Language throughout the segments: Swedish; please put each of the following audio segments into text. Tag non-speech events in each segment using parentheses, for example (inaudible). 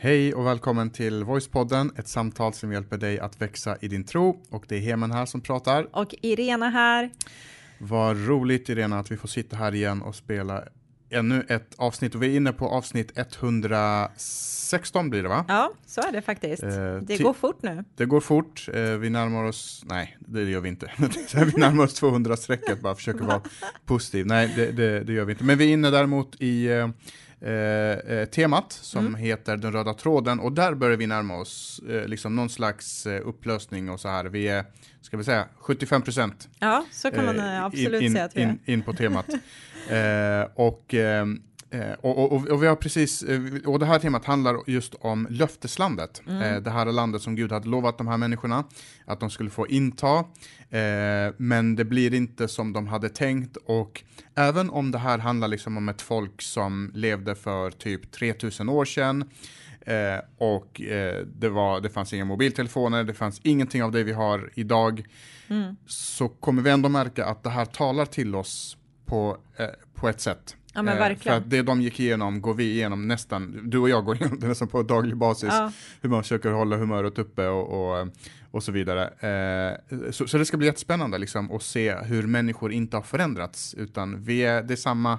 Hej och välkommen till Voicepodden, ett samtal som hjälper dig att växa i din tro. Och det är Hemen här som pratar. Och Irena här. Vad roligt Irena att vi får sitta här igen och spela ännu ett avsnitt. Och vi är inne på avsnitt 116 blir det va? Ja, så är det faktiskt. Eh, det går fort nu. Det går fort, eh, vi närmar oss, nej det gör vi inte. (laughs) vi närmar oss 200-strecket, bara försöker vara positiv. Nej, det, det, det gör vi inte. Men vi är inne däremot i eh, eh, temat som Mm. heter Den röda tråden och där börjar vi närma oss eh, liksom någon slags eh, upplösning och så här. Vi är, ska vi säga, 75 procent Ja, så kan man eh, absolut in, säga att vi är. in, in på temat. (laughs) eh, och, eh, och, och, och vi har precis, eh, och det här temat handlar just om löfteslandet. Mm. Eh, det här landet som Gud hade lovat de här människorna att de skulle få inta. Eh, men det blir inte som de hade tänkt och även om det här handlar liksom om ett folk som levde för typ 3000 år sedan och det, var, det fanns inga mobiltelefoner, det fanns ingenting av det vi har idag. Mm. Så kommer vi ändå märka att det här talar till oss på, på ett sätt. Ja, men Eh, verkligen. För att det de gick igenom går vi igenom nästan, du och jag går (laughs) igenom det nästan på daglig basis. Ja. Hur man försöker hålla humöret uppe och, och, och så vidare. Eh, så, så det ska bli jättespännande liksom att se hur människor inte har förändrats, utan vi är, det är samma,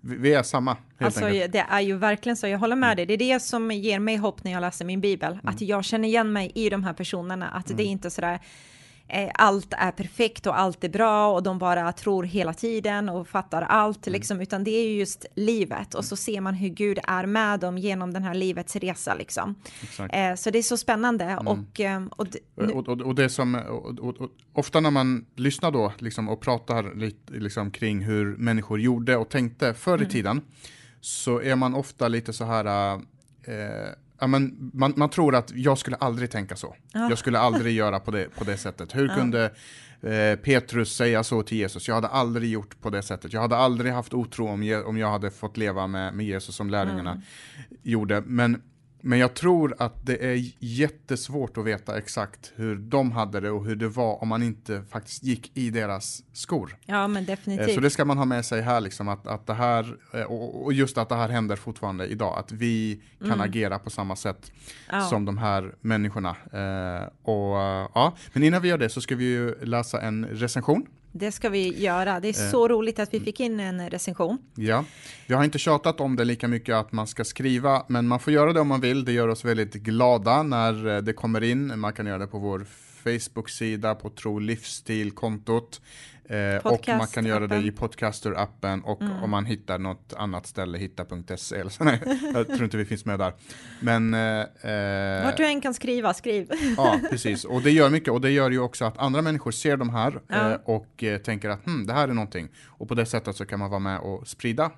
vi, är samma helt Alltså, enkelt. Mm. det är ju verkligen så, jag håller med dig. Det är det som ger mig hopp när jag läser min bibel, att jag känner igen mig i de här personerna, att Mm. det är inte sådär eh, allt är perfekt och allt är bra och de bara tror hela tiden och fattar allt, Mm. liksom, utan det är ju just livet och så ser man hur Gud är med dem genom den här livets resa, liksom. Exakt. Eh, så det är så spännande Mm. och, eh, och Och, och, och det som, och, ofta när man lyssnar då liksom, och pratar lite liksom, kring hur människor gjorde och tänkte förr i Mm. tiden, så är man ofta lite så här, eh, ja, men man, man tror att jag skulle aldrig tänka så. Ja. Jag skulle aldrig göra på det, på det sättet. Hur Ja. kunde eh, Petrus säga så till Jesus? Jag hade aldrig gjort på det sättet. Jag hade aldrig haft otro om, om jag hade fått leva med, med Jesus som lärjungarna Mm. gjorde. Men, men jag tror att det är jättesvårt att veta exakt hur de hade det och hur det var om man inte faktiskt gick i deras skor. ja men Eh, definitivt. Så det ska man ha med sig här, liksom, att, att det här, eh, och just att det här händer fortfarande idag, att vi kan Mm. agera på samma sätt Ja. som de här människorna. Eh, och, eh, ja. Men innan vi gör det så ska vi ju läsa en recension. Det ska vi göra. Det är Eh. så roligt att vi fick in en recension. Ja, vi har inte tjatat om det lika mycket att man ska skriva, men man får göra det om man vill. Det gör oss väldigt glada när eh, det kommer in. Man kan göra det på vår Facebook-sida, på Tro Livsstil-kontot. Eh, och man kan göra det i Podcaster-appen och Mm. om man hittar något annat ställe, hitta.se eller så. (laughs) Nej, jag tror inte vi finns med där. Men eh, eh, Vart du än kan skriva, skriv. Ja, (laughs) precis. Och det gör mycket. Och det gör ju också att andra människor ser de här Ja. eh, och eh, tänker att hm, det här är någonting. Och på det sättet så kan man vara med och sprida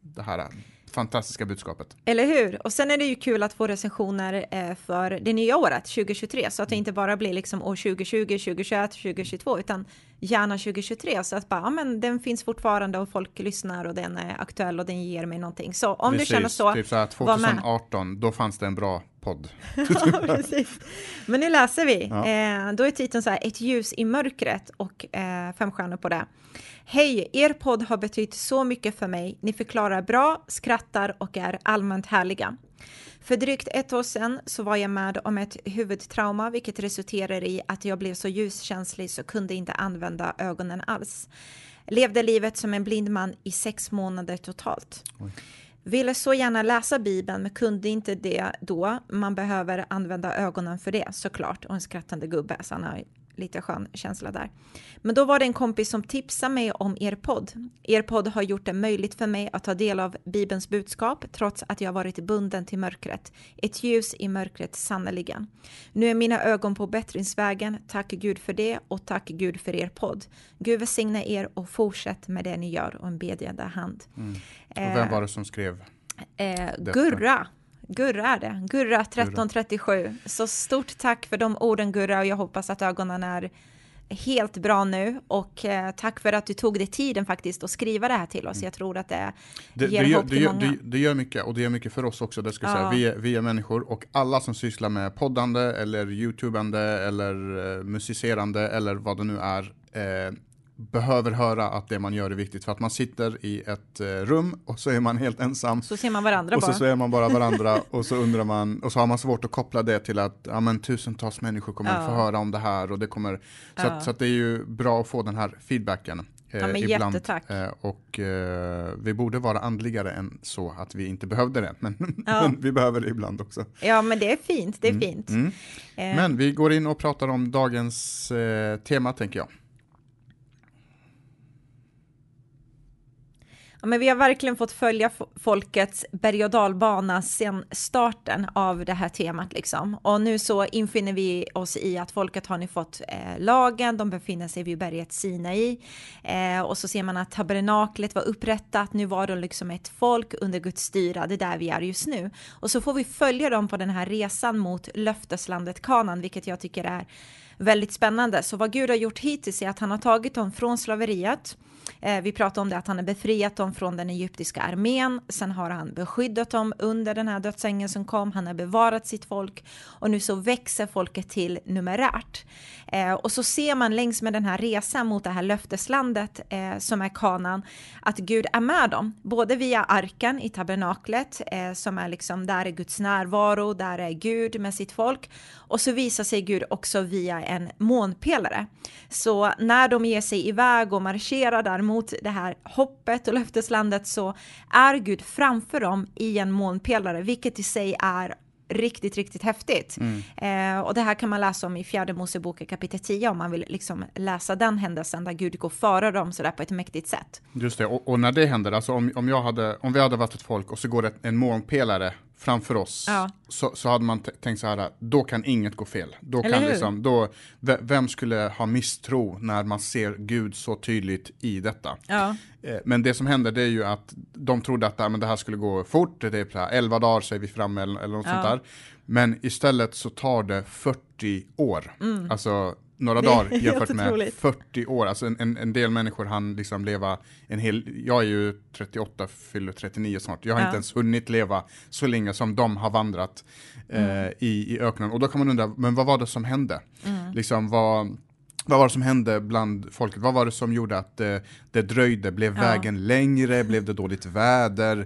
det här fantastiska budskapet. Eller hur? Och sen är det ju kul att få recensioner eh, för det nya året, 2023, så att det inte bara blir liksom år 2020, 2021, 2022, utan gärna 2023, så att bara, ja men den finns fortfarande och folk lyssnar och den är aktuell och den ger mig någonting. Så om Precis, du känner så, Typ så här, var med. 2018, då fanns det en bra podd. (laughs) Precis. Men nu läser vi. Ja. Eh, då är titeln så här, Ett ljus i mörkret och eh, fem stjärnor på det. Hej, er podd har betytt så mycket för mig. Ni förklarar bra, skrattar och är allmänt härliga. För drygt ett år sedan så var jag med om ett huvudtrauma vilket resulterade i att jag blev så ljuskänslig så kunde inte använda ögonen alls. Levde livet som en blind man i sex månader totalt. Ville så gärna läsa Bibeln men kunde inte det då. Man behöver använda ögonen för det såklart. Och en skrattande gubbe, så han har lite skön känsla där. Men då var det en kompis som tipsade mig om er podd. Er podd har gjort det möjligt för mig att ta del av Bibelns budskap trots att jag varit bunden till mörkret. Ett ljus i mörkret sannerligen. Nu är mina ögon på bättringsvägen. Tack Gud för det och tack Gud för er podd. Gud välsigne er och fortsätt med det ni gör och en bedjande hand. Och vem var det som skrev? Eh, Gurra. Gurra är det. Gurra 1337. Så stort tack för de orden Gurra och jag hoppas att ögonen är helt bra nu och eh, tack för att du tog dig tiden faktiskt att skriva det här till oss. Jag tror att det, Det, ger det, gör, hopp det, till gör, många. det, det gör mycket och det gör mycket för oss också. Det ska Ja. säga. Vi, är, vi är människor och alla som sysslar med poddande eller youtubande eller eh, musicerande eller vad det nu är. Eh, behöver höra att det man gör är viktigt för att man sitter i ett eh, rum och så är man helt ensam. Så ser man varandra och bara. så ser man bara varandra och så undrar man och så har man svårt att koppla det till att ja, men, tusentals människor kommer Ja. att få höra om det här och det kommer så, Ja. att, så att det är ju bra att få den här feedbacken. eh, Ja, men ibland. jättetack. Eh, och eh, vi borde vara andligare än så att vi inte behövde det, men, (laughs) Ja. men vi behöver det ibland också. Ja, men det är fint. Det är fint. Mm. Eh, Men vi går in och pratar om dagens eh, tema tänker jag. Ja, men vi har verkligen fått följa folkets berg och dalbana sedan starten av det här temat. Liksom. Och nu så infinner vi oss i att folket har nu fått eh, lagen, de befinner sig vid berget Sinai. Eh, och så ser man att tabernaklet var upprättat, nu var de liksom ett folk under Guds styra, det är där vi är just nu. Och så får vi följa dem på den här resan mot löfteslandet Kanan, vilket jag tycker är väldigt spännande. Så vad Gud har gjort hittills är att han har tagit dem från slaveriet. Eh, vi pratade om det att han har befriat dem från den egyptiska armén. Sen har han beskyddat dem under den här dödsängeln som kom. Han har bevarat sitt folk och nu så växer folket till numerärt. Eh, och så ser man längs med den här resan mot det här löfteslandet eh, som är kanan att Gud är med dem, både via arken i tabernaklet eh, som är liksom där är Guds närvaro, där är Gud med sitt folk och så visar sig Gud också via en månpelare. Så när de ger sig iväg och marscherar där mot det här hoppet och löfteslandet så är Gud framför dem i en månpelare, vilket i sig är riktigt, riktigt häftigt. Eh, och det här kan man läsa om i fjärde Moseboken kapitel 10 om man vill liksom läsa den händelsen där Gud går före dem sådär på ett mäktigt sätt. Just det, och, och när det händer, alltså om, om, jag hade, om vi hade varit ett folk och så går det en månpelare framför oss, Ja. så, så hade man tänkt så här, då kan inget gå fel. Då Eller kan hur? liksom, då, ve- vem skulle ha misstro när man ser Gud så tydligt i detta? Ja. Eh, Men det som händer det är ju att de trodde att men det här skulle gå fort, det är så här 11 dagar så är vi framme eller, eller något Ja. sånt där. Men istället så tar det 40 år. Alltså några dagar jämfört med otroligt. 40 år. Alltså en, en, en del människor han liksom leva en hel, jag är ju 38, fyller 39 snart. Jag har Ja. inte ens hunnit leva så länge som de har vandrat eh, Mm. i, i öknen. Och då kan man undra, men vad var det som hände? Mm. Liksom vad, vad var det som hände bland folket? Vad var det som gjorde att eh, det dröjde? Blev Ja. vägen längre? Blev det dåligt väder?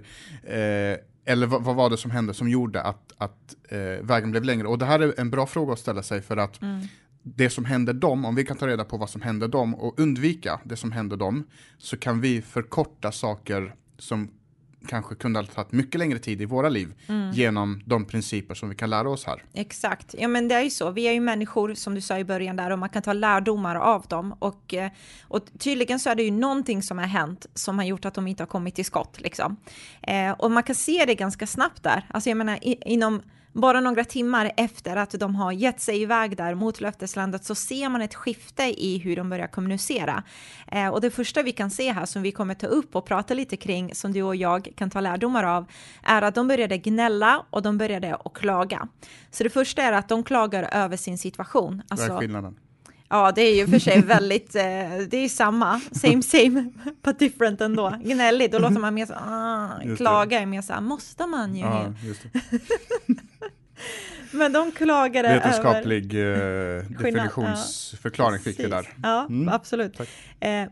Eh, eller vad, vad var det som hände som gjorde att, att eh, vägen blev längre? Och det här är en bra fråga att ställa sig för att Mm. Det som hände dem, om vi kan ta reda på vad som hände dem och undvika det som hände dem, så kan vi förkorta saker som kanske kunde ha tagit mycket längre tid i våra liv Mm. genom de principer som vi kan lära oss här. Exakt, ja men det är ju så. Vi är ju människor som du sa i början där och man kan ta lärdomar av dem och, eh, och tydligen så är det ju någonting som har hänt som har gjort att de inte har kommit till skott liksom. Eh, och man kan se det ganska snabbt där. Alltså jag menar i, inom bara några timmar efter att de har gett sig iväg där mot löfteslandet så ser man ett skifte i hur de börjar kommunicera. Eh, och det första vi kan se här som vi kommer ta upp och prata lite kring som du och jag kan ta lärdomar av är att de började gnälla och de började att klaga. Så det första är att de klagar över sin situation. Vad är Alltså, skillnaden? ja, det är ju för sig (laughs) väldigt, eh, det är ju samma, same same, but different ändå. Gnällig, då låter man mer så, ah, klaga är mer så här, måste man ju Ja. (laughs) Men de klagade över... Vetenskaplig eh, definitionsförklaring fick vi där. Ja, Mm. absolut. Eh,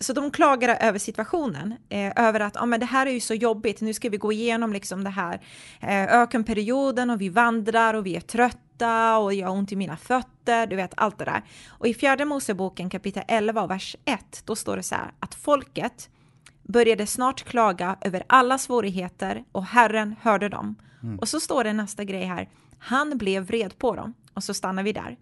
så de klagade över situationen, eh, över att ah, men det här är ju så jobbigt, nu ska vi gå igenom liksom det här eh, ökenperioden och vi vandrar och vi är trötta och jag har ont i mina fötter, du vet allt det där. Och i fjärde Moseboken kapitel 11 och vers 1, då står det så här att folket började snart klaga över alla svårigheter och Herren hörde dem. Och så står det nästa grej här, han blev vred på dem. Och så stannar vi där.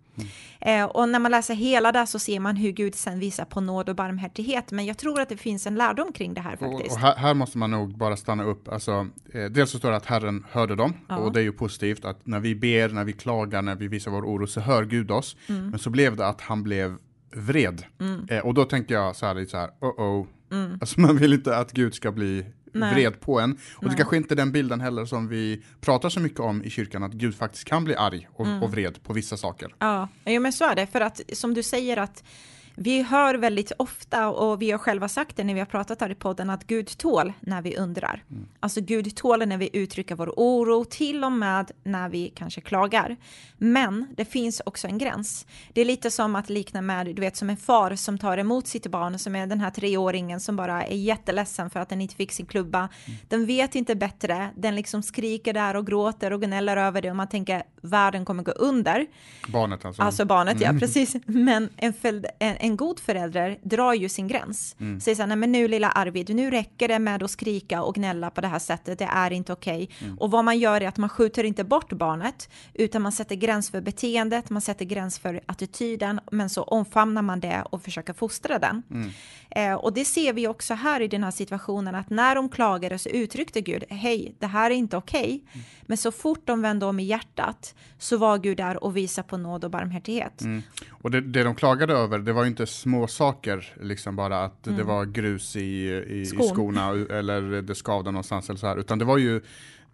Eh, och när man läser hela där så ser man hur Gud sen visar på nåd och barmhärtighet. Men jag tror att det finns en lärdom kring det här Och, faktiskt. och här, här måste man nog bara stanna upp. Alltså, eh, dels så står det att Herren hörde dem Ja. och det är ju positivt att när vi ber, när vi klagar, när vi visar vår oro så hör Gud oss. Mm. Men så blev det att han blev vred. Eh, och då tänker jag så här, lite så här, oh oh. Alltså man vill inte att Gud ska bli Mm. Nej. vred på en. Och det Nej. kanske inte är den bilden heller som vi pratar så mycket om i kyrkan, att Gud faktiskt kan bli arg och, Mm. och vred på vissa saker. Ja, ja, men så är det. För att som du säger att Vi hör väldigt ofta, och vi har själva sagt det när vi har pratat här i podden, att Gud tål när vi undrar. Mm. Alltså Gud tål när vi uttrycker vår oro, till och med när vi kanske klagar. Men det finns också en gräns. Det är lite som att likna med, du vet, som en far som tar emot sitt barn, som är den här treåringen som bara är jätteledsen för att den inte fick sin klubba. Mm. Den vet inte bättre, den liksom skriker där och gråter och gnäller över det och man tänker världen kommer gå under. Barnet alltså? Alltså barnet, mm. ja precis. Men en, en, en, god förälder drar ju sin gräns. Mm. Säger så här, nej men nu lilla Arvid, nu räcker det med att skrika och gnälla på det här sättet, det är inte okej. Okay. Mm. Och vad man gör är att man skjuter inte bort barnet, utan man sätter gräns för beteendet, man sätter gräns för attityden, men så omfamnar man det och försöker fostra den. Mm. Eh, och det ser vi också här i den här situationen, att när de klagade så uttryckte Gud, hej, det här är inte okej. Okay. Mm. Men så fort de vände om i hjärtat så var Gud där och visade på nåd och barmhärtighet. Och det, det de klagade över, det var ju inte små saker, liksom bara att mm. det var grus i, i, Skon. i skorna eller det skavde någonstans eller så här, utan det var ju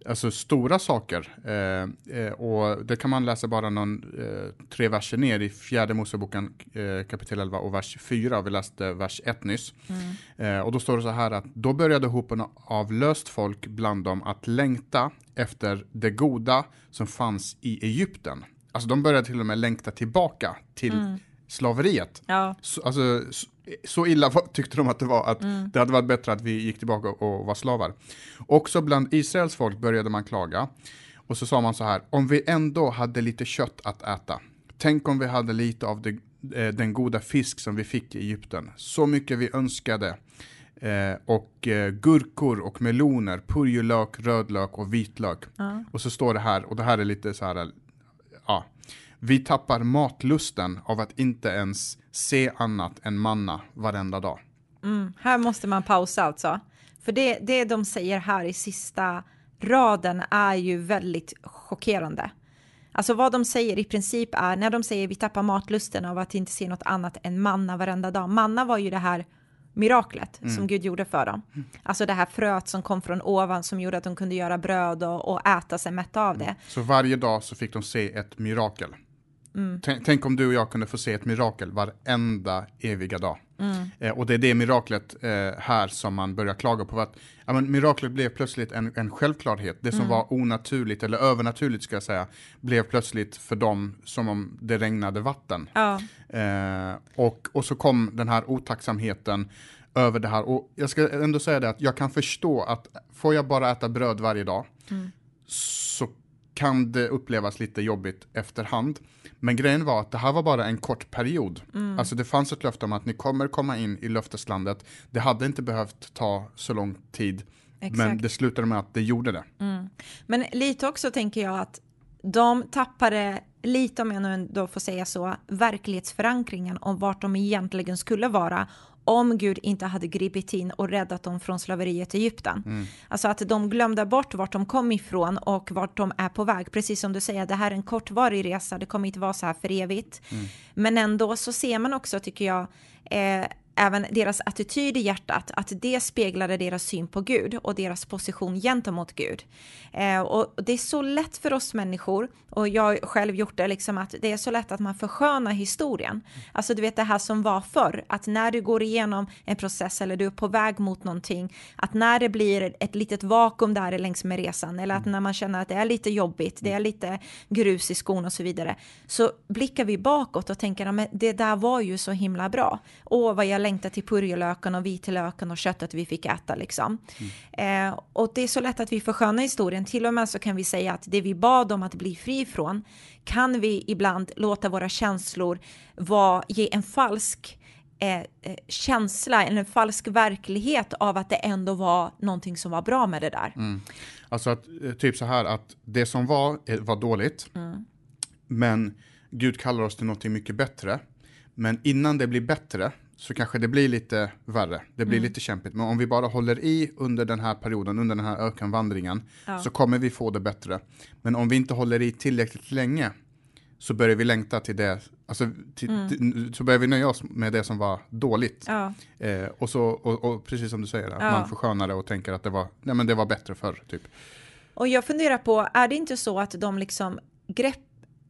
alltså stora saker. Eh, eh, och det kan man läsa bara någon, eh, tre verser ner i fjärde Moseboken eh, kapitel 11 och vers 4. Vi läste vers 1 nyss. Mm. Eh, och då står det så här att då började hopen av löst folk bland dem att längta efter det goda som fanns i Egypten. Alltså de började till och med längta tillbaka till mm. slaveriet. Ja. Så, alltså, så illa tyckte de att det var att mm. det hade varit bättre att vi gick tillbaka och var slavar. Också bland Israels folk började man klaga. Och så sa man så här, om vi ändå hade lite kött att äta. Tänk om vi hade lite av det, eh, den goda fisk som vi fick i Egypten. Så mycket vi önskade. Eh, och eh, gurkor och meloner, purjolök, rödlök och vitlök. Mm. Och så står det här, och det här är lite så här, ja, vi tappar matlusten av att inte ens se annat än manna varenda dag. Mm, här måste man pausa alltså. För det, det de säger här i sista raden är ju väldigt chockerande. Alltså vad de säger i princip är, när de säger vi tappar matlusten av att inte se något annat än manna varenda dag. Manna var ju det här miraklet mm. som Gud gjorde för dem. Alltså det här fröet som kom från ovan som gjorde att de kunde göra bröd och, och äta sig mätta av det. Så varje dag så fick de se ett mirakel. Mm. Tänk, tänk, om du och jag kunde få se ett mirakel varenda eviga dag. Mm. Eh, och det är det miraklet eh, här som man börjar klaga på. Att, ja, men miraklet blev plötsligt en, en självklarhet. Det som mm. var onaturligt, eller övernaturligt ska jag säga, blev plötsligt för dem som om det regnade vatten. Ja. Eh, och, och så kom den här otacksamheten över det här. Och jag ska ändå säga det att jag kan förstå att får jag bara äta bröd varje dag mm. så kan det upplevas lite jobbigt efterhand. Men grejen var att det här var bara en kort period. Mm. Alltså det fanns ett löfte om att ni kommer komma in i löfteslandet. Det hade inte behövt ta så lång tid. Exakt. Men det slutade med att det gjorde det. Mm. Men lite också tänker jag att de tappade lite, om jag nu ändå får säga så, verklighetsförankringen om vart de egentligen skulle vara om Gud inte hade gripit in och räddat dem från slaveriet i Egypten. Mm. Alltså att de glömde bort vart de kom ifrån och vart de är på väg. Precis som du säger, det här är en kortvarig resa, det kommer inte vara så här för evigt. Mm. Men ändå så ser man också, tycker jag, eh, även deras attityd i hjärtat, att det speglade deras syn på Gud och deras position gentemot Gud. Eh, och det är så lätt för oss människor, och jag har själv gjort det, liksom att det är så lätt att man förskönar historien. Alltså du vet det här som var förr, att när du går igenom en process eller du är på väg mot någonting, att när det blir ett litet vakuum där längs med resan, eller att när man känner att det är lite jobbigt, det är lite grus i skon och så vidare, så blickar vi bakåt och tänker att det där var ju så himla bra. Åh, vad jag längtar till purjolöken och vitlöken och köttet vi fick äta liksom. Mm. Eh, och det är så lätt att vi förskönar historien. Till och med så kan vi säga att det vi bad om att bli fri från kan vi ibland låta våra känslor vara, ge en falsk eh, eh känsla, en falsk verklighet av att det ändå var någonting som var bra med det där. Mm. Alltså att, eh, typ så här att det som var, eh, var dåligt, mm. men Gud kallar oss till någonting mycket bättre. Men innan det blir bättre så kanske det blir lite värre. Det blir mm. lite kämpigt. Men om vi bara håller i under den här perioden, under den här ökenvandringen, ja. så kommer vi få det bättre. Men om vi inte håller i tillräckligt länge så börjar vi längta till det, alltså, till, mm. till, så börjar vi nöja oss med det som var dåligt. Ja. Eh, och, så, och, och, precis som du säger, att ja. man förskönar det och tänker att det var, nej, men det var bättre förr. Typ. Och jag funderar på, är det inte så att de liksom grepp,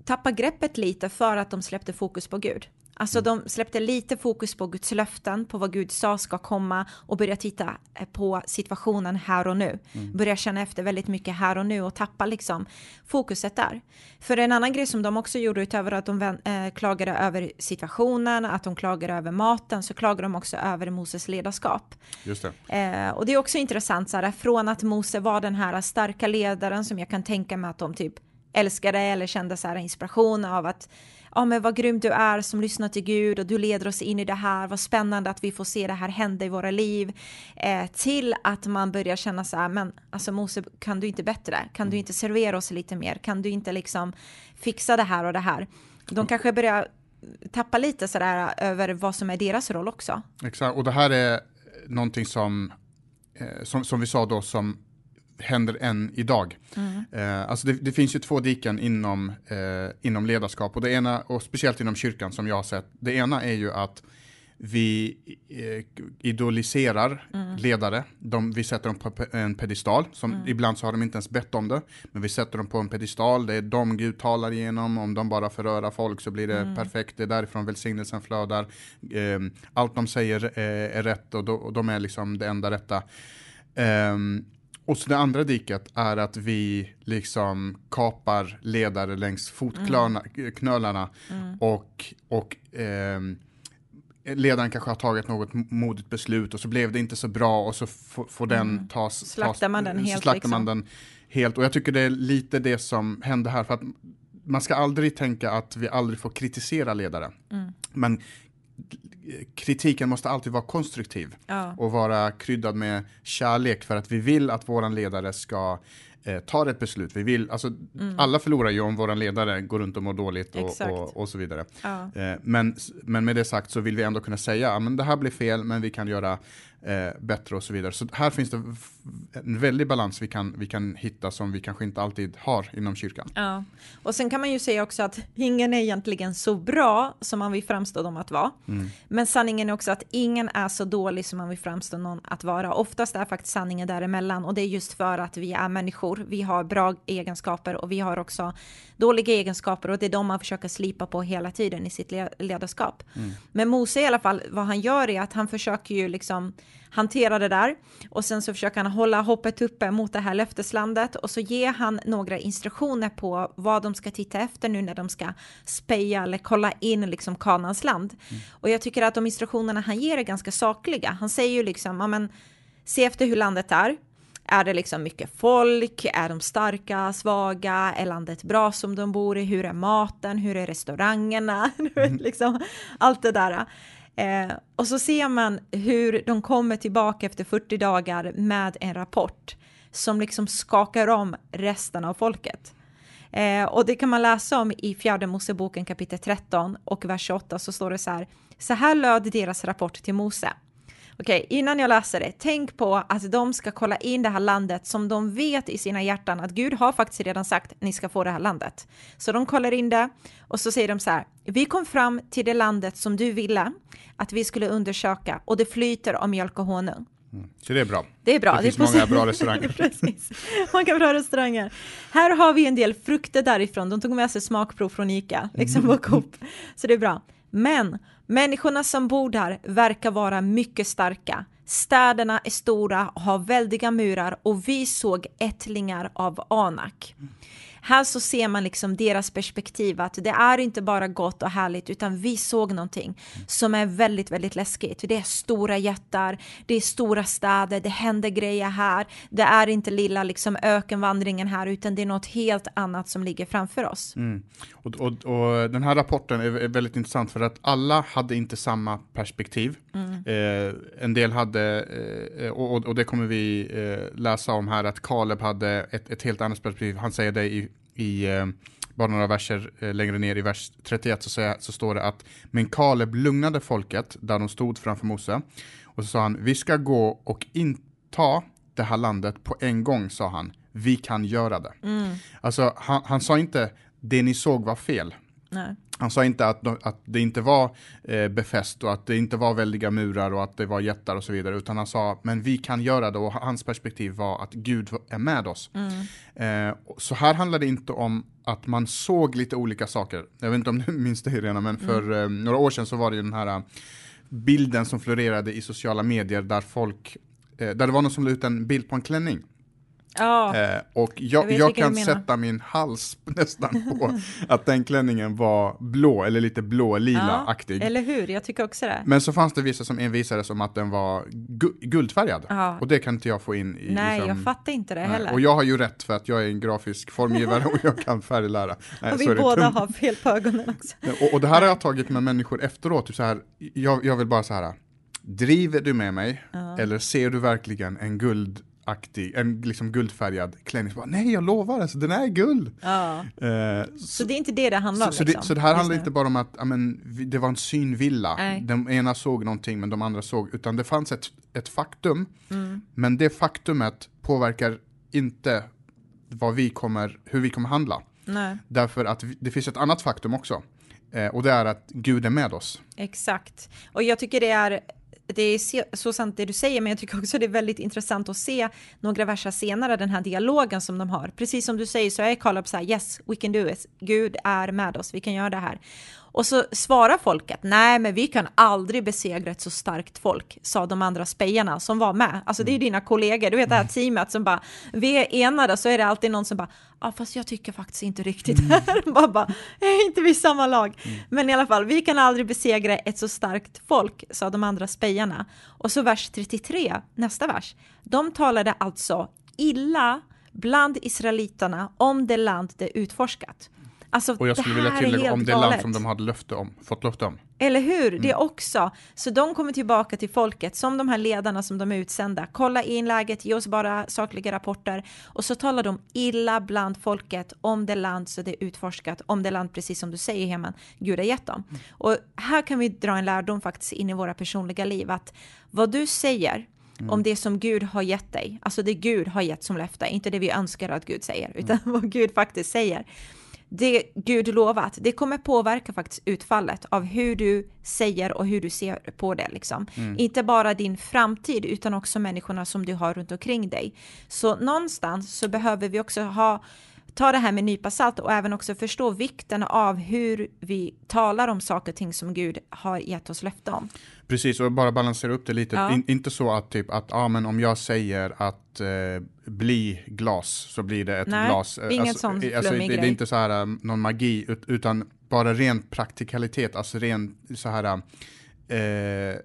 tappar greppet lite för att de släppte fokus på Gud? Alltså de släppte lite fokus på Guds löften, på vad Gud sa ska komma och börja titta eh, på situationen här och nu. Mm. Börja känna efter väldigt mycket här och nu och tappa liksom fokuset där. För en annan grej som de också gjorde utöver att de äh, klagade över situationen, att de klagade över maten, så klagade de också över Moses ledarskap. Just det. Eh, och det är också intressant, så här, från att Mose var den här starka ledaren som jag kan tänka mig att de typ älskade eller kände så här inspiration av att ja men vad grym du är som lyssnar till Gud och du leder oss in i det här, vad spännande att vi får se det här hända i våra liv, eh, till att man börjar känna så här, men alltså Mose, kan du inte bättre? Kan du mm. inte servera oss lite mer? Kan du inte liksom fixa det här och det här? De kanske börjar tappa lite sådär över vad som är deras roll också. Exakt, och det här är någonting som, eh, som, som vi sa då, som händer än idag. Mm. Eh, alltså det, det, finns ju två diken inom, eh, inom ledarskap och det ena, och speciellt inom kyrkan som jag har sett, det ena är ju att vi eh, idoliserar mm. ledare. De, vi sätter dem på en pedestal. Som, mm. Ibland så har de inte ens bett om det. Men vi sätter dem på en pedestal. Det är de Gud talar igenom. Om de bara förrörar folk så blir det mm. perfekt. Det är därifrån välsignelsen flödar. Eh, allt de säger är, är rätt och, de är liksom det enda rätta. Um, och så det andra diket är att vi liksom kapar ledare längs fotknölarna mm. mm. och, och eh, ledaren kanske har tagit något modigt beslut och så blev det inte så bra och så får den mm. tas. Slaktar man den helt. Slaktar man liksom. den helt och jag tycker det är lite det som händer här för att man ska aldrig tänka att vi aldrig får kritisera ledare. Mm. Men kritiken måste alltid vara konstruktiv ja. och vara kryddad med kärlek för att vi vill att våran ledare ska eh, ta ett beslut. Vi vill, alltså, mm. Alla förlorar ju om våran ledare går runt och mår dåligt och, och, och, så vidare. Ja. Eh, men, men med det sagt så vill vi ändå kunna säga att det här blir fel men vi kan göra eh, bättre och så vidare. Så här finns det en väldig balans vi kan, vi kan hitta som vi kanske inte alltid har inom kyrkan. Ja, och sen kan man ju säga också att ingen är egentligen så bra som man vill framstå dem att vara. Mm. Men sanningen är också att ingen är så dålig som man vill framstå någon att vara. Oftast är faktiskt sanningen däremellan och det är just för att vi är människor. Vi har bra egenskaper och vi har också dåliga egenskaper och det är de man försöker slipa på hela tiden i sitt ledarskap. Mm. Men Mose i alla fall, vad han gör är att han försöker ju liksom hantera det där och sen så försöker han hålla hoppet uppe mot det här löfteslandet och så ger han några instruktioner på vad de ska titta efter nu när de ska speja eller kolla in liksom Kanans land. Mm. Och jag tycker att de instruktionerna han ger är ganska sakliga. Han säger ju liksom, ja men se efter hur landet är. Är det liksom mycket folk? Är de starka, svaga? Är landet bra som de bor i? Hur är maten? Hur är restaurangerna? (laughs) Mm. liksom, allt det där. Eh, och så ser man hur de kommer tillbaka efter 40 dagar med en rapport som liksom skakar om resten av folket. Eh, och det kan man läsa om i fjärde Moseboken kapitel 13 och vers 28 så står det så här. Så här löd deras rapport till Mose. Okej, okay, innan jag läser det, tänk på att de ska kolla in det här landet som de vet i sina hjärtan att Gud har faktiskt redan sagt ni ska få det här landet. Så de kollar in det och så säger de så här, vi kom fram till det landet som du ville att vi skulle undersöka och det flyter av mjölk och honung. Mm. Så det är bra. Det är bra. Det finns det många bra restauranger. (laughs) Precis. Många bra restauranger. Här har vi en del frukter därifrån. De tog med sig smakprov från Ica, liksom (laughs) på Coop. Så det är bra. Men Människorna som bor där verkar vara mycket starka. Städerna är stora och har väldiga murar och vi såg ättlingar av Anak. Här så ser man liksom deras perspektiv att det är inte bara gott och härligt utan vi såg någonting som är väldigt, väldigt läskigt. Det är stora jättar, det är stora städer, det händer grejer här. Det är inte lilla liksom ökenvandringen här utan det är något helt annat som ligger framför oss. Mm. Och, och, och, den här rapporten är väldigt intressant för att alla hade inte samma perspektiv. Mm. Eh, en del hade, eh, och, och, det kommer vi eh, läsa om här, att Kaleb hade ett, ett helt annat perspektiv. Han säger det i i eh, bara några verser eh, längre ner i vers 31 så, så, så står det att men Kaleb lugnade folket där de stod framför Mose och så sa han vi ska gå och inta det här landet på en gång sa han vi kan göra det. Mm. Alltså han, han sa inte det ni såg var fel. Nej. Han sa inte att, att det inte var eh, befäst och att det inte var väldiga murar och att det var jättar och så vidare, utan han sa, men vi kan göra det och hans perspektiv var att Gud är med oss. Mm. Eh, så här handlar det inte om att man såg lite olika saker. Jag vet inte om du (laughs) minns det Irena, men för mm. eh, några år sedan så var det ju den här eh, bilden som florerade i sociala medier där folk, eh, där det var någon som la ut en bild på en klänning. Ja, eh, och jag, jag, jag kan sätta min hals (laughs) nästan på att den klänningen var blå eller lite blå-lila-aktig. Ja, eller hur, jag tycker också det. Men så fanns det vissa som envisades om att den var gu guldfärgad. Ja. Och det kan inte jag få in i... Nej, liksom, jag fattar inte det nej. heller. Och jag har ju rätt för att jag är en grafisk formgivare och jag kan färglära. (laughs) Nej, och vi båda har fel på ögonen också. Och, och, det här har jag tagit med människor efteråt, typ så här, jag, jag vill bara så här, driver du med mig ja. eller ser du verkligen en guld aktig, en liksom guldfärgad klänning. Bara, Nej, jag lovar, alltså, den är guld. Ja. Uh, så, så, det är inte det det handlar om? Så, liksom. det, så det här handlar inte bara om att amen, det var en synvilla. Nej. Den ena såg någonting men de andra såg, utan det fanns ett, ett faktum. Mm. Men det faktumet påverkar inte vad vi kommer, hur vi kommer handla. Nej. Därför att det finns ett annat faktum också. Eh, och det är att Gud är med oss. Exakt. Och jag tycker det är det är så sant det du säger, men jag tycker också det är väldigt intressant att se några verser senare, den här dialogen som de har. Precis som du säger så är Caleb så här, yes, we can do it. Gud är med oss, vi kan göra det här. Och så svarar folket, nej men vi kan aldrig besegra ett så starkt folk, sa de andra spejarna som var med. Alltså det är ju mm. dina kollegor, du vet det här mm. teamet som bara, vi är enade, så är det alltid någon som bara, ja fast jag tycker faktiskt inte riktigt mm. här. (laughs) bara, bara, är inte vi samma lag? Mm. Men i alla fall, vi kan aldrig besegra ett så starkt folk, sa de andra spejarna. Och så vers 33, nästa vers, de talade alltså illa bland israeliterna om det land de utforskat. Alltså, och jag skulle vilja tillägga om det land som de hade löfte om, fått löfte om. Eller hur, mm. det också. Så de kommer tillbaka till folket som de här ledarna som de är utsända. Kolla in läget, ge oss bara sakliga rapporter. Och så talar de illa bland folket om det land så det är utforskat, om det land precis som du säger Heman, Gud har gett dem. Mm. Och här kan vi dra en lärdom faktiskt in i våra personliga liv, att vad du säger Mm. om det som Gud har gett dig, alltså det Gud har gett som löfte, inte det vi önskar att Gud säger, utan mm. (laughs) vad Gud faktiskt säger det Gud lovat, det kommer påverka faktiskt utfallet av hur du säger och hur du ser på det. Liksom. Mm. Inte bara din framtid utan också människorna som du har runt omkring dig. Så någonstans så behöver vi också ha ta det här med nypa salt och även också förstå vikten av hur vi talar om saker och ting som Gud har gett oss löfte om. Precis, och bara balansera upp det lite. Ja. In, inte så att typ att, ja men om jag säger att eh, bli glas så blir det ett Nej, glas. Nej, inget alltså, sånt alltså, det, det, är inte så här eh, någon magi, utan bara ren praktikalitet, alltså ren så här eh, eh,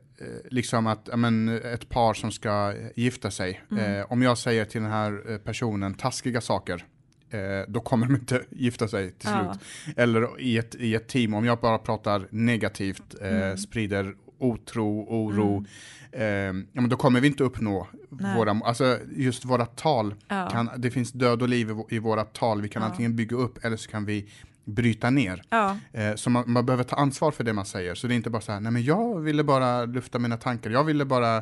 liksom att men, ett par som ska gifta sig. Mm. Eh, om jag säger till den här personen taskiga saker, eh, då kommer de inte (laughs) gifta sig till ja. slut. Eller i ett, i ett team, om jag bara pratar negativt, eh, mm. sprider otro, oro, mm. eh, ja, men då kommer vi inte uppnå Nej. våra, alltså just våra tal, ja. kan, det finns död och liv i, i våra tal, vi kan ja. antingen bygga upp eller så kan vi bryta ner. Ja. Eh, så man, man, behöver ta ansvar för det man säger. Så det är inte bara så här, nej men jag ville bara lufta mina tankar, jag ville bara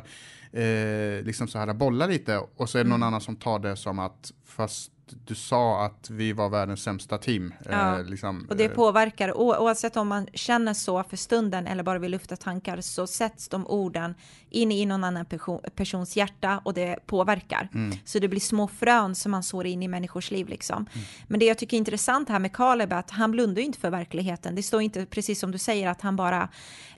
eh, liksom så här bolla lite och så är det någon mm. annan som tar det som att fast du sa att vi var världens sämsta team. Eh, ja. Eh, liksom, och det eh. påverkar, oavsett om man känner så för stunden eller bara vill lufta tankar, så sätts de orden in i någon annan person, persons hjärta och det påverkar. Mm. Så det blir små frön som man sår in i människors liv. Liksom. Mm. Men det jag tycker är intressant här med Caleb är att han blundar inte för verkligheten. Det står inte, precis som du säger, att han bara,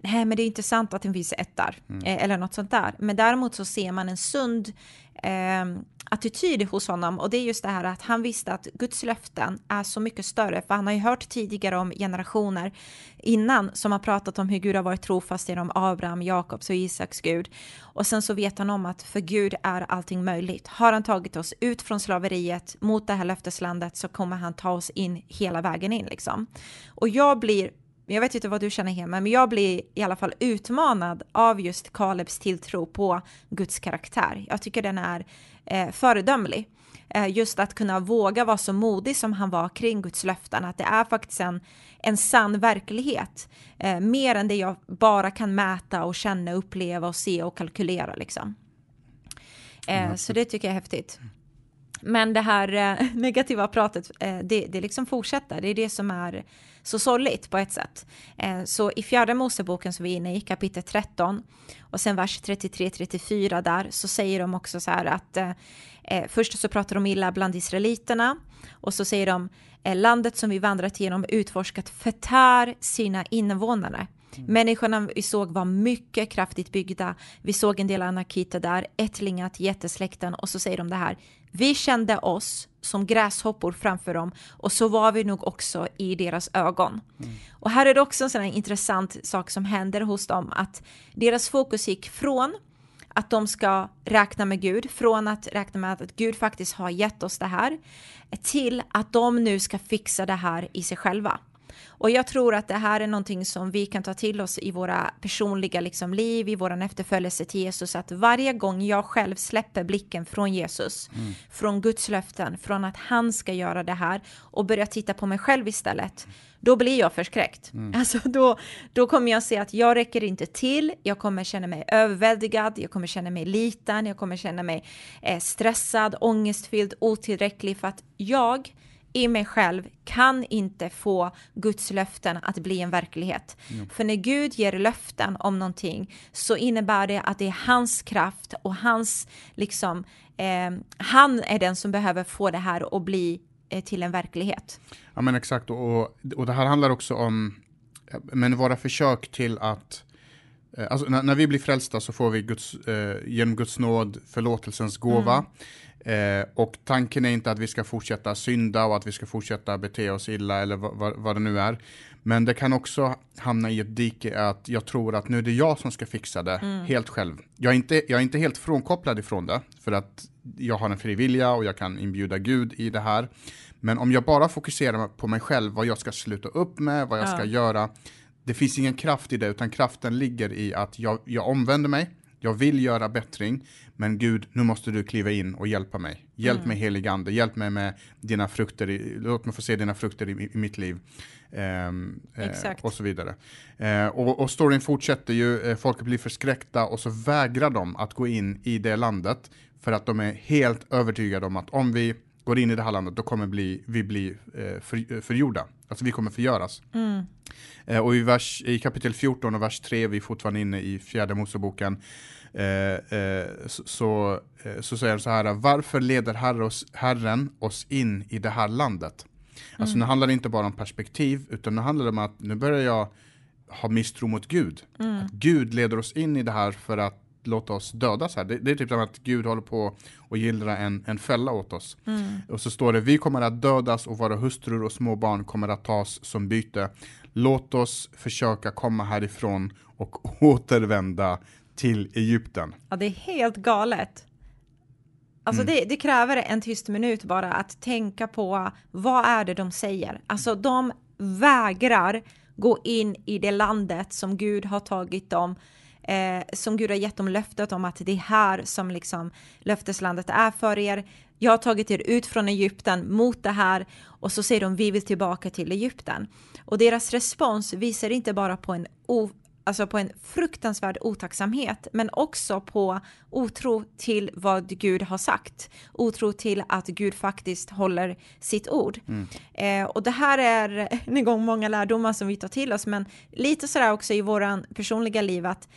nej men det är inte sant att det finns ettar, mm. eh, eller något sånt där. Men däremot så ser man en sund eh, attityd hos honom och det är just det här att han visste att Guds löften är så mycket större för han har ju hört tidigare om generationer innan som har pratat om hur Gud har varit trofast genom Abraham, Jakobs och Isaks Gud och sen så vet han om att för Gud är allting möjligt. Har han tagit oss ut från slaveriet mot det här löfteslandet så kommer han ta oss in hela vägen in liksom. Och jag blir jag vet inte vad du känner hemma, men jag blir i alla fall utmanad av just Kalebs tilltro på Guds karaktär. Jag tycker den är eh, föredömlig. Eh, just att kunna våga vara så modig som han var kring Guds löften, att det är faktiskt en, en sann verklighet. Eh, mer än det jag bara kan mäta och känna, uppleva och se och kalkylera liksom. Eh, så det tycker jag är häftigt. Men det här eh, (laughs) negativa pratet, eh, det, det liksom fortsätter. Det är det som är så sorgligt på ett sätt. Eh, så i fjärde Moseboken som vi är inne i, kapitel 13, och sen vers 33-34 där, så säger de också så här att eh, eh, först så pratar de illa bland israeliterna, och så säger de eh, landet som vi vandrat genom utforskat förtär sina invånare. Mm. Människorna vi såg var mycket kraftigt byggda. Vi såg en del anarkiter där, ättlingat, jättesläkten och så säger de det här. Vi kände oss som gräshoppor framför dem och så var vi nog också i deras ögon. Mm. Och här är det också en sån här intressant sak som händer hos dem att deras fokus gick från att de ska räkna med Gud, från att räkna med att Gud faktiskt har gett oss det här, till att de nu ska fixa det här i sig själva. Och jag tror att det här är någonting som vi kan ta till oss i våra personliga liksom, liv, i vår efterföljelse till Jesus, att varje gång jag själv släpper blicken från Jesus, mm. från Guds löften, från att han ska göra det här och börjar titta på mig själv istället, då blir jag förskräckt. Mm. Alltså då, då kommer jag se att jag räcker inte till, jag kommer känna mig överväldigad, jag kommer känna mig liten, jag kommer känna mig eh, stressad, ångestfylld, otillräcklig för att jag i mig själv kan inte få Guds löften att bli en verklighet. Mm. För när Gud ger löften om någonting så innebär det att det är hans kraft och hans, liksom, eh, han är den som behöver få det här att bli eh, till en verklighet. Ja men exakt och, och det här handlar också om men våra försök till att eh, Alltså, när, när, vi blir frälsta så får vi Guds, eh, genom Guds nåd förlåtelsens gåva. Mm. Eh, och tanken är inte att vi ska fortsätta synda och att vi ska fortsätta bete oss illa eller vad, det nu är. Men det kan också hamna i ett dike att jag tror att nu är det jag som ska fixa det mm. helt själv. Jag är, inte, jag är inte helt frånkopplad ifrån det för att jag har en fri vilja och jag kan inbjuda Gud i det här. Men om jag bara fokuserar på mig själv, vad jag ska sluta upp med, vad jag ja. ska göra. Det finns ingen kraft i det, utan kraften ligger i att jag, jag omvänder mig, jag vill göra bättring, men Gud, nu måste du kliva in och hjälpa mig. Hjälp mm. mig helig ande, hjälp mig med dina frukter, i, låt mig få se dina frukter i, i mitt liv. Um, eh, och så vidare. Uh, och, och storyn fortsätter ju, uh, folket blir förskräckta och så vägrar de att gå in i det landet för att de är helt övertygade om att om vi går in i det här landet då kommer bli, vi bli uh, för, förgjorda. Alltså vi kommer förgöras. Mm. och i, vers, i kapitel 14 och vers 3, vi är fortfarande inne i fjärde Moseboken, Eh, eh, så, eh, så säger han så här, varför leder herre oss, Herren oss in i det här landet? Alltså mm. nu handlar det inte bara om perspektiv, utan nu handlar det om att nu börjar jag ha misstro mot Gud. Mm. Att Gud leder oss in i det här för att låta oss dödas här. Det, det är typ som att Gud håller på att gillra en, en fälla åt oss. Mm. Och så står det, vi kommer att dödas och våra hustrur och små barn kommer att tas som byte. Låt oss försöka komma härifrån och (laughs) återvända till Egypten. Ja, det är helt galet. Alltså mm. det, det, kräver en tyst minut bara att tänka på vad är det de säger. Alltså de vägrar gå in i det landet som Gud har tagit dem, eh, som Gud har gett dem löftet om att det är här som liksom löfteslandet är för er. Jag har tagit er ut från Egypten mot det här och så säger de vi vill tillbaka till Egypten. Och deras respons visar inte bara på en alltså på en fruktansvärd otacksamhet, men också på otro till vad Gud har sagt. Otro till att Gud faktiskt håller sitt ord. Mm. Eh, och det här är (laughs) en gång många lärdomar som vi tar till oss, men lite sådär också i våran personliga liv att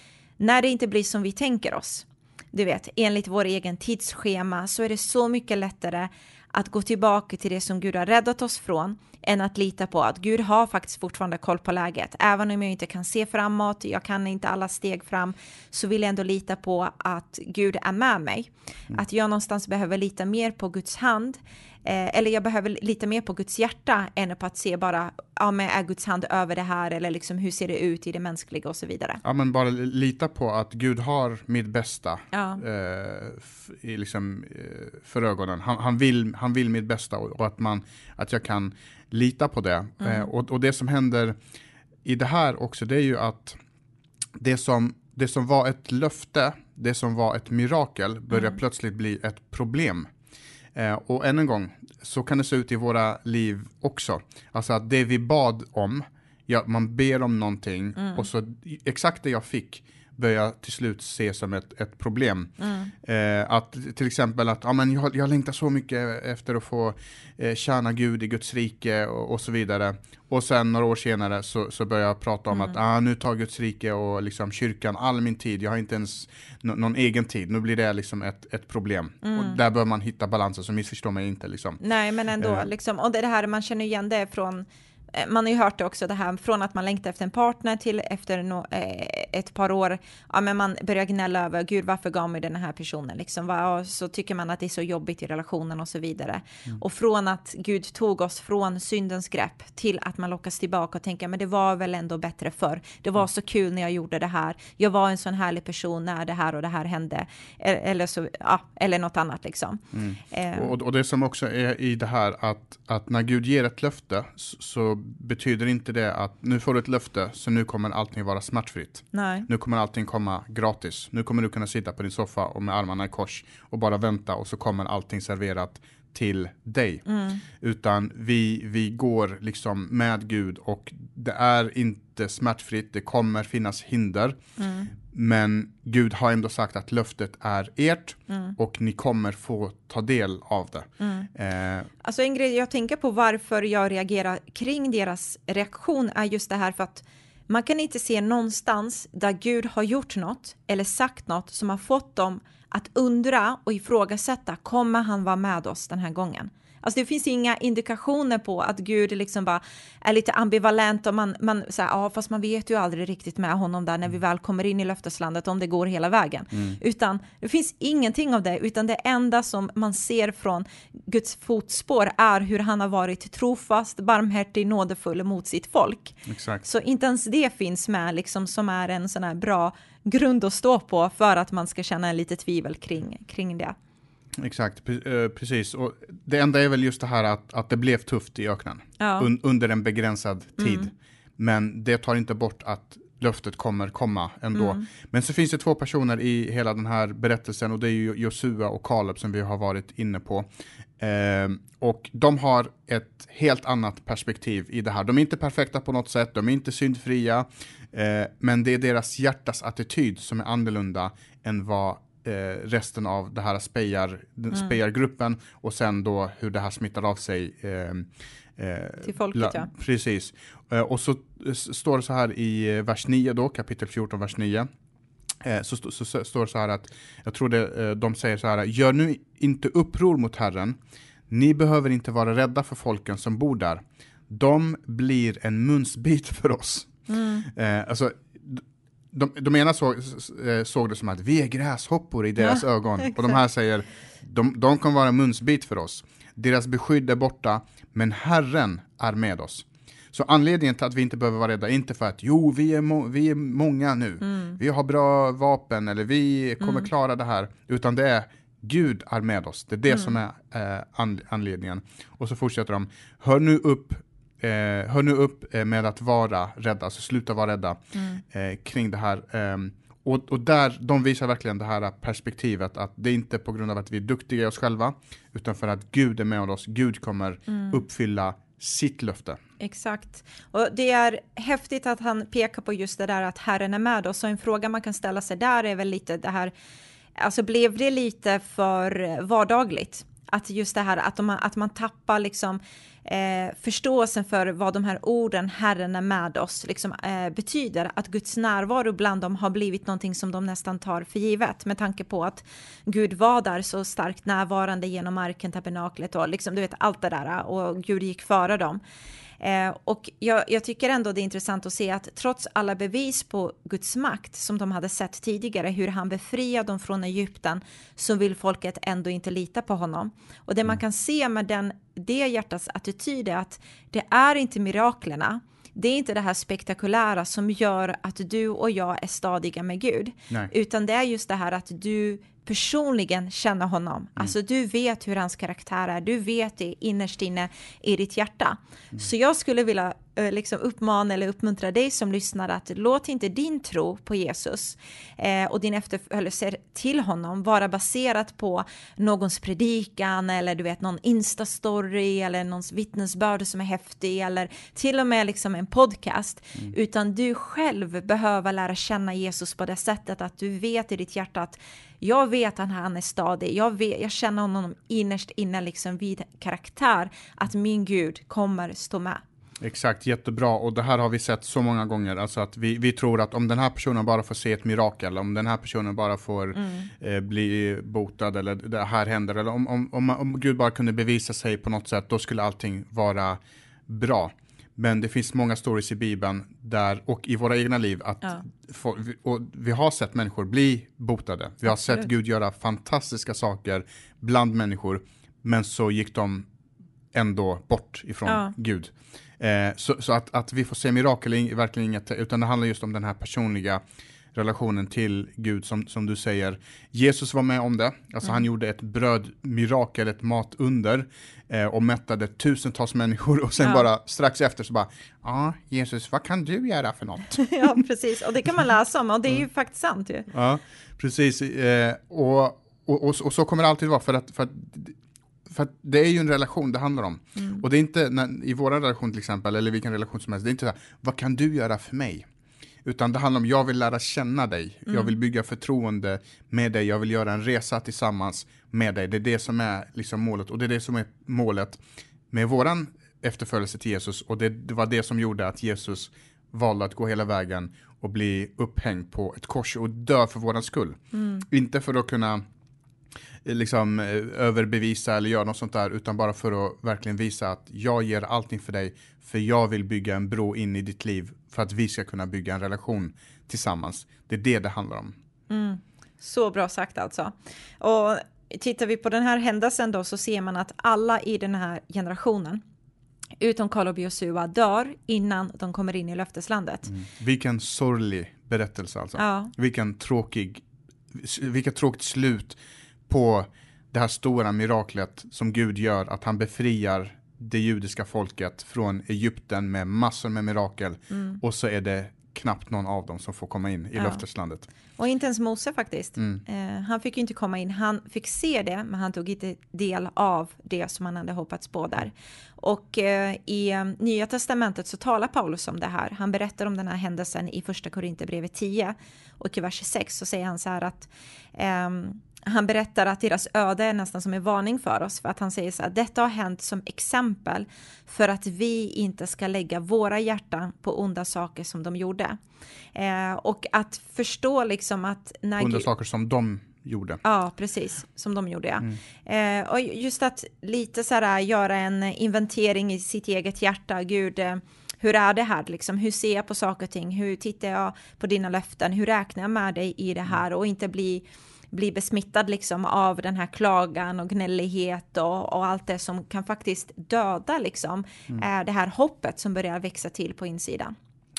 när det inte blir som vi tänker oss, du vet, enligt vår egen tidsschema så är det så mycket lättare att gå tillbaka till det som Gud har räddat oss från än att lita på att Gud har faktiskt fortfarande koll på läget. Även om jag inte kan se framåt, jag kan inte alla steg fram, så vill jag ändå lita på att Gud är med mig. Att jag någonstans behöver lita mer på Guds hand Eh, eller jag behöver lita mer på Guds hjärta än på att se bara, ja men är Guds hand över det här eller liksom hur ser det ut i det mänskliga och så vidare. Ja men bara lita på att Gud har mitt bästa ja. eh, i liksom, eh, för ögonen. Han, han, vill, han vill mitt bästa och, och, att, man, att jag kan lita på det. Mm. Eh, och, och det som händer i det här också, det är ju att det som, det som var ett löfte, det som var ett mirakel, börjar mm. plötsligt bli ett problem. Eh, och än en gång, så kan det se ut i våra liv också. Alltså att det vi bad om, ja, man ber om någonting mm. och så exakt det jag fick börjar till slut se som ett, ett problem. Eh, att till exempel att ja, men jag, jag längtar så mycket efter att få eh, tjäna Gud i Guds rike och, och så vidare. Och sen några år senare så, så börjar jag prata om att ah, nu tar Guds rike och liksom kyrkan all min tid. Jag har inte ens nå- någon egen tid. Nu blir det liksom ett, ett problem. Och där bör man hitta balansen, så missförstå mig inte. Liksom. Nej, men ändå, Eh. liksom, och det är det här, man känner igen det från, man har ju hört det också, det här från att man längtar efter en partner till efter no, eh, ett par år, ja men man börjar gnälla över, gud varför gav mig den här personen? Liksom, Va, så tycker man att det är så jobbigt i relationen och så vidare. Och från att Gud tog oss från syndens grepp till att man lockas tillbaka och tänker, men det var väl ändå bättre förr, det var så kul när jag gjorde det här, jag var en sån härlig person när det här och det här hände, E- eller, så, ja, eller något annat liksom. Eh, Och, och det som också är i det här att, att när Gud ger ett löfte så betyder inte det att nu får du ett löfte så nu kommer allting vara smärtfritt. nej. Nu kommer allting komma gratis. Nu kommer du kunna sitta på din soffa och med armarna i kors och bara vänta och så kommer allting serverat till dig. Utan vi, vi går liksom med Gud och det är inte smärtfritt, det kommer finnas hinder. Men Gud har ändå sagt att löftet är ert och ni kommer få ta del av det. Eh, Alltså en grej jag tänker på varför jag reagerar kring deras reaktion är just det här för att man kan inte se någonstans där Gud har gjort något eller sagt något som har fått dem att undra och ifrågasätta, kommer han vara med oss den här gången? Alltså det finns inga indikationer på att Gud liksom bara är lite ambivalent och man, man säger, ja fast man vet ju aldrig riktigt med honom där när vi väl kommer in i löfteslandet om det går hela vägen. Utan det finns ingenting av det, utan det enda som man ser från Guds fotspår är hur han har varit trofast, barmhärtig, nådefull mot sitt folk. exakt. Så inte ens det finns med liksom som är en sån här bra grund att stå på för att man ska känna lite tvivel kring, kring det. Exakt, eh, precis. Och det enda är väl just det här att, att det blev tufft i öknen Ja. Mm. un, under en begränsad tid. Men det tar inte bort att löftet kommer komma ändå. Mm. Men så finns det två personer i hela den här berättelsen och det är ju Josua och Kaleb som vi har varit inne på. Eh, och de har ett helt annat perspektiv i det här. De är inte perfekta på något sätt, de är inte syndfria, eh, men det är deras hjärtas attityd som är annorlunda än vad eh, resten av det här spejar, den spejargruppen och sen då hur det här smittar av sig eh, eh, Till folket, la- ja. Precis. Eh, och så eh, står det så här i eh, vers 9 då, kapitel 14, vers 9. Eh, så, st- så, så står det så här att, jag tror det, de säger så här, gör nu inte uppror mot Herren, ni behöver inte vara rädda för folken som bor där. De blir en munsbit för oss. Eh, alltså, de, de ena såg, eh, såg det som att vi är gräshoppor i deras Ja, ögon. Och de exakt. här säger, de, de kan vara en munsbit för oss. Deras beskydd är borta, men Herren är med oss. Så anledningen till att vi inte behöver vara rädda inte för att jo, vi är, vi är många nu, vi har bra vapen eller vi kommer klara det här, utan det är Gud är med oss. Det är det som är eh, an- anledningen. Och så fortsätter de, hör nu upp Eh, hör nu upp eh, med att vara rädda, alltså sluta vara rädda eh, kring det här. ehm, och, och där, de visar verkligen det här perspektivet att det är inte på grund av att vi är duktiga i oss själva, utan för att Gud är med oss. Gud kommer uppfylla sitt löfte. Exakt. Och det är häftigt att han pekar på just det där att Herren är med oss. Och en fråga man kan ställa sig där är väl lite det här, alltså blev det lite för vardagligt? Att just det här att man, att man tappar liksom eh, förståelsen för vad de här orden Herren är med oss liksom, eh, betyder. Att Guds närvaro bland dem har blivit någonting som de nästan tar för givet med tanke på att Gud var där så starkt närvarande genom arken, tabernaklet och liksom, du vet allt det där och Gud gick före dem. Eh, och jag, jag tycker ändå det är intressant att se att trots alla bevis på Guds makt som de hade sett tidigare, hur han befriade dem från Egypten, så vill folket ändå inte lita på honom. Och det man kan se med den, det hjärtats attityd är att det är inte miraklerna, det är inte det här spektakulära som gör att du och jag är stadiga med Gud, Nej. utan det är just det här att du personligen känna honom. Mm. Alltså du vet hur hans karaktär är, du vet det innerst inne i ditt hjärta. Mm. Så jag skulle vilja eh, liksom uppmana eller uppmuntra dig som lyssnar att låt inte din tro på Jesus eh, och din efterföljelse till honom vara baserat på någons predikan eller du vet någon instastory eller någons vittnesbörd som är häftig eller till och med liksom en podcast mm. utan du själv behöver lära känna Jesus på det sättet att du vet i ditt hjärta att jag vet att han är stadig. Jag, vet, jag känner honom innerst inne liksom vid karaktär att min Gud kommer stå med. Exakt, jättebra. Och det här har vi sett så många gånger. Alltså att vi, vi tror att om den här personen bara får se ett mirakel, om den här personen bara får mm. eh, bli botad eller det här händer, eller om, om, om, om Gud bara kunde bevisa sig på något sätt, då skulle allting vara bra. Men det finns många stories i Bibeln där, och i våra egna liv, att ja. få, och vi har sett människor bli botade. Vi har Absolut. sett Gud göra fantastiska saker bland människor, men så gick de ändå bort ifrån ja. Gud. Eh, så, så att, att vi får se mirakel är verkligen inget, utan det handlar just om den här personliga relationen till Gud som, som du säger. Jesus var med om det, alltså mm. han gjorde ett brödmirakel, ett matunder eh, och mättade tusentals människor och sen ja. bara strax efter så bara, ja Jesus, vad kan du göra för något? (laughs) ja, precis, och det kan man läsa om och det är ju mm. faktiskt sant ju. Ja, precis, eh, och, och, och, och, så kommer det alltid vara för att, för att för det är ju en relation det handlar om. Mm. Och det är inte, när, i vår relation till exempel, eller vilken relation som helst, det är inte så här, vad kan du göra för mig? Utan det handlar om, jag vill lära känna dig, mm. jag vill bygga förtroende med dig, jag vill göra en resa tillsammans med dig. Det är det som är liksom målet, och det är det som är målet med våran efterföljelse till Jesus. Och det, det var det som gjorde att Jesus valde att gå hela vägen och bli upphängd på ett kors och dö för våran skull. Mm. Inte för att kunna eh, liksom eh, överbevisa eller göra något sånt där, utan bara för att verkligen visa att jag ger allting för dig, för jag vill bygga en bro in i ditt liv för att vi ska kunna bygga en relation tillsammans. Det är det det handlar om. Mm. Så bra sagt alltså. Och tittar vi på den här händelsen då så ser man att alla i den här generationen utom Kaleb och Josua dör innan de kommer in i löfteslandet. Mm. Vilken sorglig berättelse alltså. Ja. Vilken tråkig, vilket tråkigt slut på det här stora miraklet som Gud gör, att han befriar det judiska folket från Egypten med massor med mirakel mm. och så är det knappt någon av dem som får komma in i ja. löfteslandet. Och inte ens Mose faktiskt. Mm. Eh, han fick ju inte komma in. Han fick se det, men han tog inte del av det som han hade hoppats på där. Och eh, i eh, Nya Testamentet så talar Paulus om det här. Han berättar om den här händelsen i första Korinthierbrevet 10 och i vers 6 så säger han så här att ehm, han berättar att deras öde är nästan som en varning för oss för att han säger så här, detta har hänt som exempel för att vi inte ska lägga våra hjärtan på onda saker som de gjorde. Eh, och att förstå liksom att... När onda saker som de gjorde. Ja, precis, som de gjorde ja. Mm. Eh, och just att lite så här göra en inventering i sitt eget hjärta, gud, eh, hur är det här liksom? Hur ser jag på saker och ting? Hur tittar jag på dina löften? Hur räknar jag med dig i det här? Och inte bli bli besmittad liksom av den här klagan och gnällighet och, och allt det som kan faktiskt döda liksom mm. är det här hoppet som börjar växa till på insidan.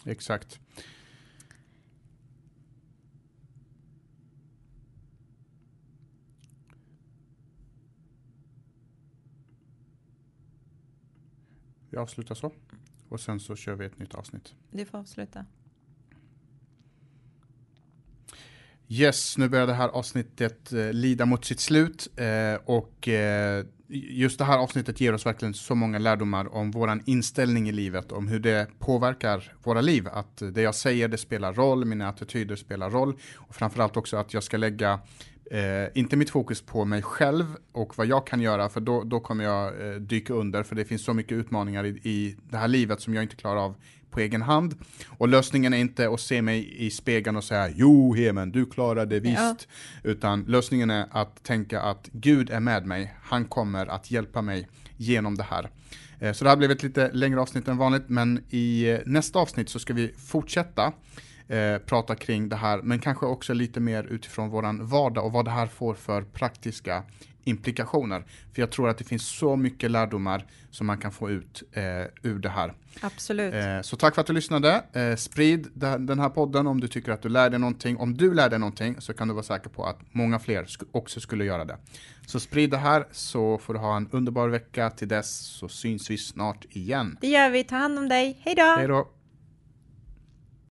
Exakt. Vi avslutar så och sen så kör vi ett nytt avsnitt. Du får avsluta. Yes, nu börjar det här avsnittet eh, lida mot sitt slut eh, och eh, just det här avsnittet ger oss verkligen så många lärdomar om våran inställning i livet, om hur det påverkar våra liv. Att det jag säger, det spelar roll, mina attityder spelar roll och framförallt också att jag ska lägga Eh, inte mitt fokus på mig själv och vad jag kan göra, för då, då kommer jag eh, dyka under, för det finns så mycket utmaningar i, i det här livet som jag inte klarar av på egen hand. Och lösningen är inte att se mig i spegeln och säga jo Hemen, du klarar det visst. Ja. Utan lösningen är att tänka att Gud är med mig, han kommer att hjälpa mig genom det här. Eh, så det här blev ett lite längre avsnitt än vanligt, men i eh, nästa avsnitt så ska vi fortsätta eh, prata kring det här, men kanske också lite mer utifrån våran vardag och vad det här får för praktiska implikationer. För jag tror att det finns så mycket lärdomar som man kan få ut eh, ur det här. Absolut. Eh, så tack för att du lyssnade. Eh, sprid den här podden om du tycker att du lär dig någonting. Om du lär dig någonting så kan du vara säker på att många fler sk också skulle göra det. Så sprid det här så får du ha en underbar vecka. Till dess så syns vi snart igen. Det gör vi. Ta hand om dig. Hej då! Hej då!